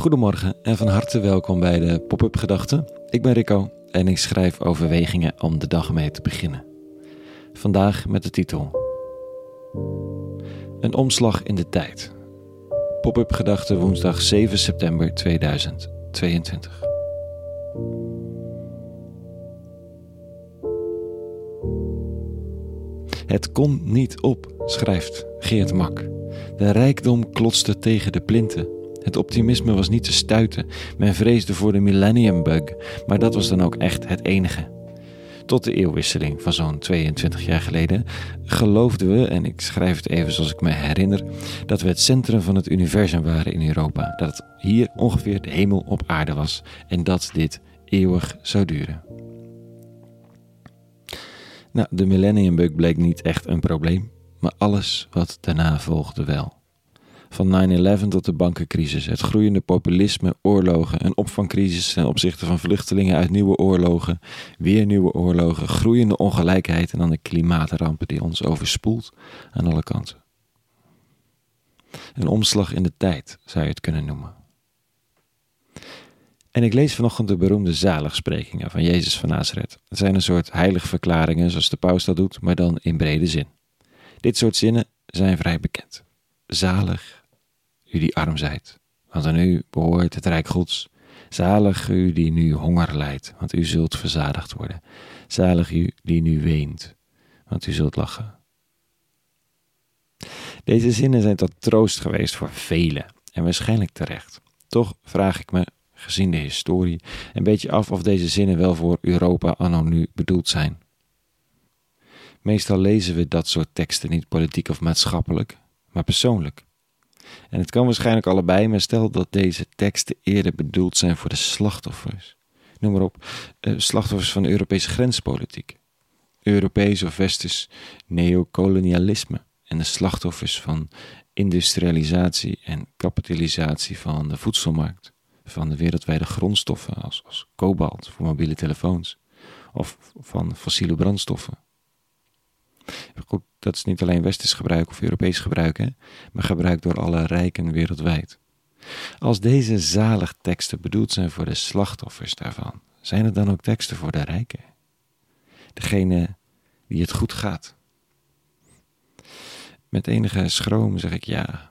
Goedemorgen en van harte welkom bij de Pop-up Gedachten. Ik ben Rico en ik schrijf overwegingen om de dag mee te beginnen. Vandaag met de titel Een omslag in de tijd. Pop-up Gedachten woensdag 7 september 2022. Het kon niet op, schrijft Geert Mak. De rijkdom klotste tegen de plinten. Het optimisme was niet te stuiten. Men vreesde voor de millennium bug, maar dat was dan ook echt het enige. Tot de eeuwwisseling van zo'n 22 jaar geleden geloofden we, en ik schrijf het even zoals ik me herinner, dat we het centrum van het universum waren in Europa. Dat het hier ongeveer de hemel op aarde was en dat dit eeuwig zou duren. Nou, de millennium bug bleek niet echt een probleem, maar alles wat daarna volgde wel. Van 9-11 tot de bankencrisis, het groeiende populisme, oorlogen, een opvangcrisis ten opzichte van vluchtelingen uit nieuwe oorlogen, weer nieuwe oorlogen, groeiende ongelijkheid en dan de klimaatrampen die ons overspoelt aan alle kanten. Een omslag in de tijd zou je het kunnen noemen. En ik lees vanochtend de beroemde zaligsprekingen van Jezus van Nazareth. Het zijn een soort heiligverklaringen zoals de paus dat doet, maar dan in brede zin. Dit soort zinnen zijn vrij bekend. Zalig, u die arm zijt, want aan u behoort het Rijk Gods. Zalig u die nu honger lijdt, want u zult verzadigd worden. Zalig u die nu weent, want u zult lachen. Deze zinnen zijn tot troost geweest voor velen en waarschijnlijk terecht. Toch vraag ik me, gezien de historie, een beetje af of deze zinnen wel voor Europa anno nu bedoeld zijn. Meestal lezen we dat soort teksten niet politiek of maatschappelijk, maar persoonlijk. En het kan waarschijnlijk allebei, maar stel dat deze teksten eerder bedoeld zijn voor de slachtoffers. Noem maar op, eh, slachtoffers van de Europese grenspolitiek. Europees of westers neocolonialisme en de slachtoffers van industrialisatie en kapitalisatie van de voedselmarkt, van de wereldwijde grondstoffen als, als kobalt voor mobiele telefoons of van fossiele brandstoffen. Goed, dat is niet alleen westers gebruik of Europees gebruik, hè, maar gebruikt door alle rijken wereldwijd. Als deze zalig teksten bedoeld zijn voor de slachtoffers daarvan, zijn het dan ook teksten voor de rijken? Degene die het goed gaat. Met enige schroom zeg ik ja.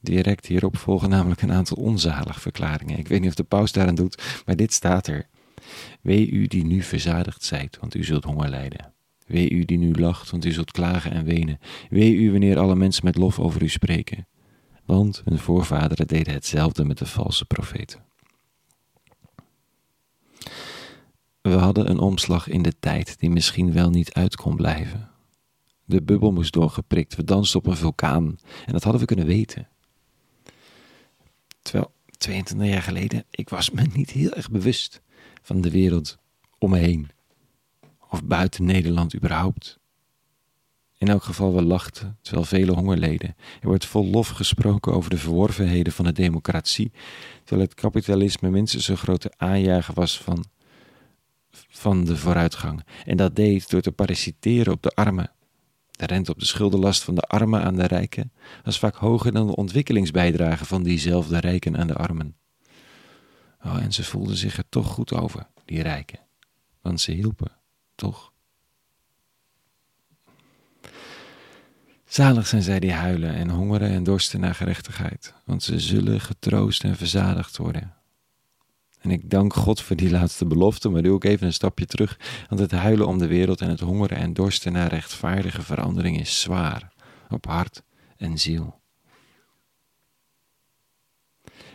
Direct hierop volgen namelijk een aantal onzalig verklaringen. Ik weet niet of de paus daaraan doet, maar dit staat er. Wee u die nu verzadigd zijt, want u zult honger lijden. Wee u die nu lacht, want u zult klagen en wenen. Wee u wanneer alle mensen met lof over u spreken. Want hun voorvaderen deden hetzelfde met de valse profeten. We hadden een omslag in de tijd die misschien wel niet uit kon blijven. De bubbel moest doorgeprikt, we dansten op een vulkaan en dat hadden we kunnen weten. Terwijl 22 jaar geleden, ik was me niet heel erg bewust van de wereld om me heen of buiten Nederland überhaupt. In elk geval we lachten, terwijl vele honger leden. Er wordt vol lof gesproken over de verworvenheden van de democratie, terwijl het kapitalisme minstens een grote aanjager was van, van de vooruitgang. En dat deed door te parasiteren op de armen. De rente op de schuldenlast van de armen aan de rijken was vaak hoger dan de ontwikkelingsbijdrage van diezelfde rijken aan de armen. Oh, en ze voelden zich er toch goed over, die rijken, want ze hielpen toch? Zalig zijn zij die huilen en hongeren en dorsten naar gerechtigheid, want ze zullen getroost en verzadigd worden. En ik dank God voor die laatste belofte, maar doe ook even een stapje terug, want het huilen om de wereld en het hongeren en dorsten naar rechtvaardige verandering is zwaar op hart en ziel.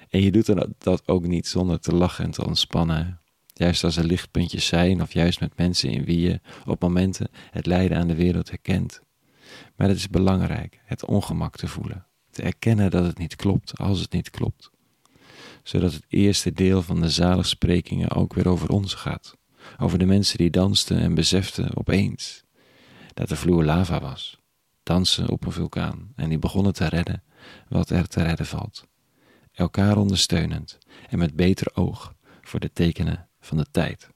En je doet dat ook niet zonder te lachen en te ontspannen. Juist als er lichtpuntjes zijn, of juist met mensen in wie je op momenten het lijden aan de wereld herkent. Maar het is belangrijk het ongemak te voelen, te erkennen dat het niet klopt als het niet klopt. Zodat het eerste deel van de zaligsprekingen ook weer over ons gaat. Over de mensen die dansten en beseften opeens dat de vloer lava was. Dansen op een vulkaan en die begonnen te redden wat er te redden valt. Elkaar ondersteunend en met beter oog voor de tekenen van de tijd.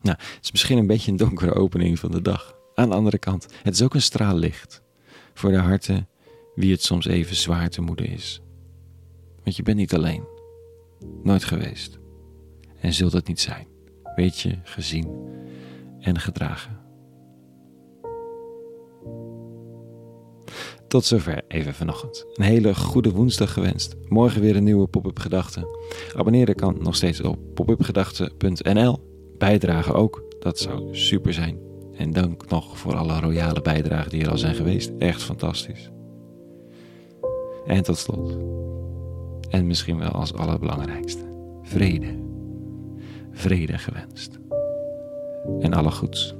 Nou, het is misschien een beetje een donkere opening van de dag. Aan de andere kant, het is ook een straal licht voor de harten wie het soms even zwaar te moeden is. Want je bent niet alleen. Nooit geweest. En zult het niet zijn. Weet je, gezien en gedragen. Tot zover even vanochtend. Een hele goede woensdag gewenst. Morgen weer een nieuwe Pop-up Gedachten. Abonneren kan nog steeds op popupgedachten.nl. Bijdragen ook, dat zou super zijn. En dank nog voor alle royale bijdragen die er al zijn geweest. Echt fantastisch. En tot slot. En misschien wel als allerbelangrijkste. Vrede. Vrede gewenst. En alle goeds.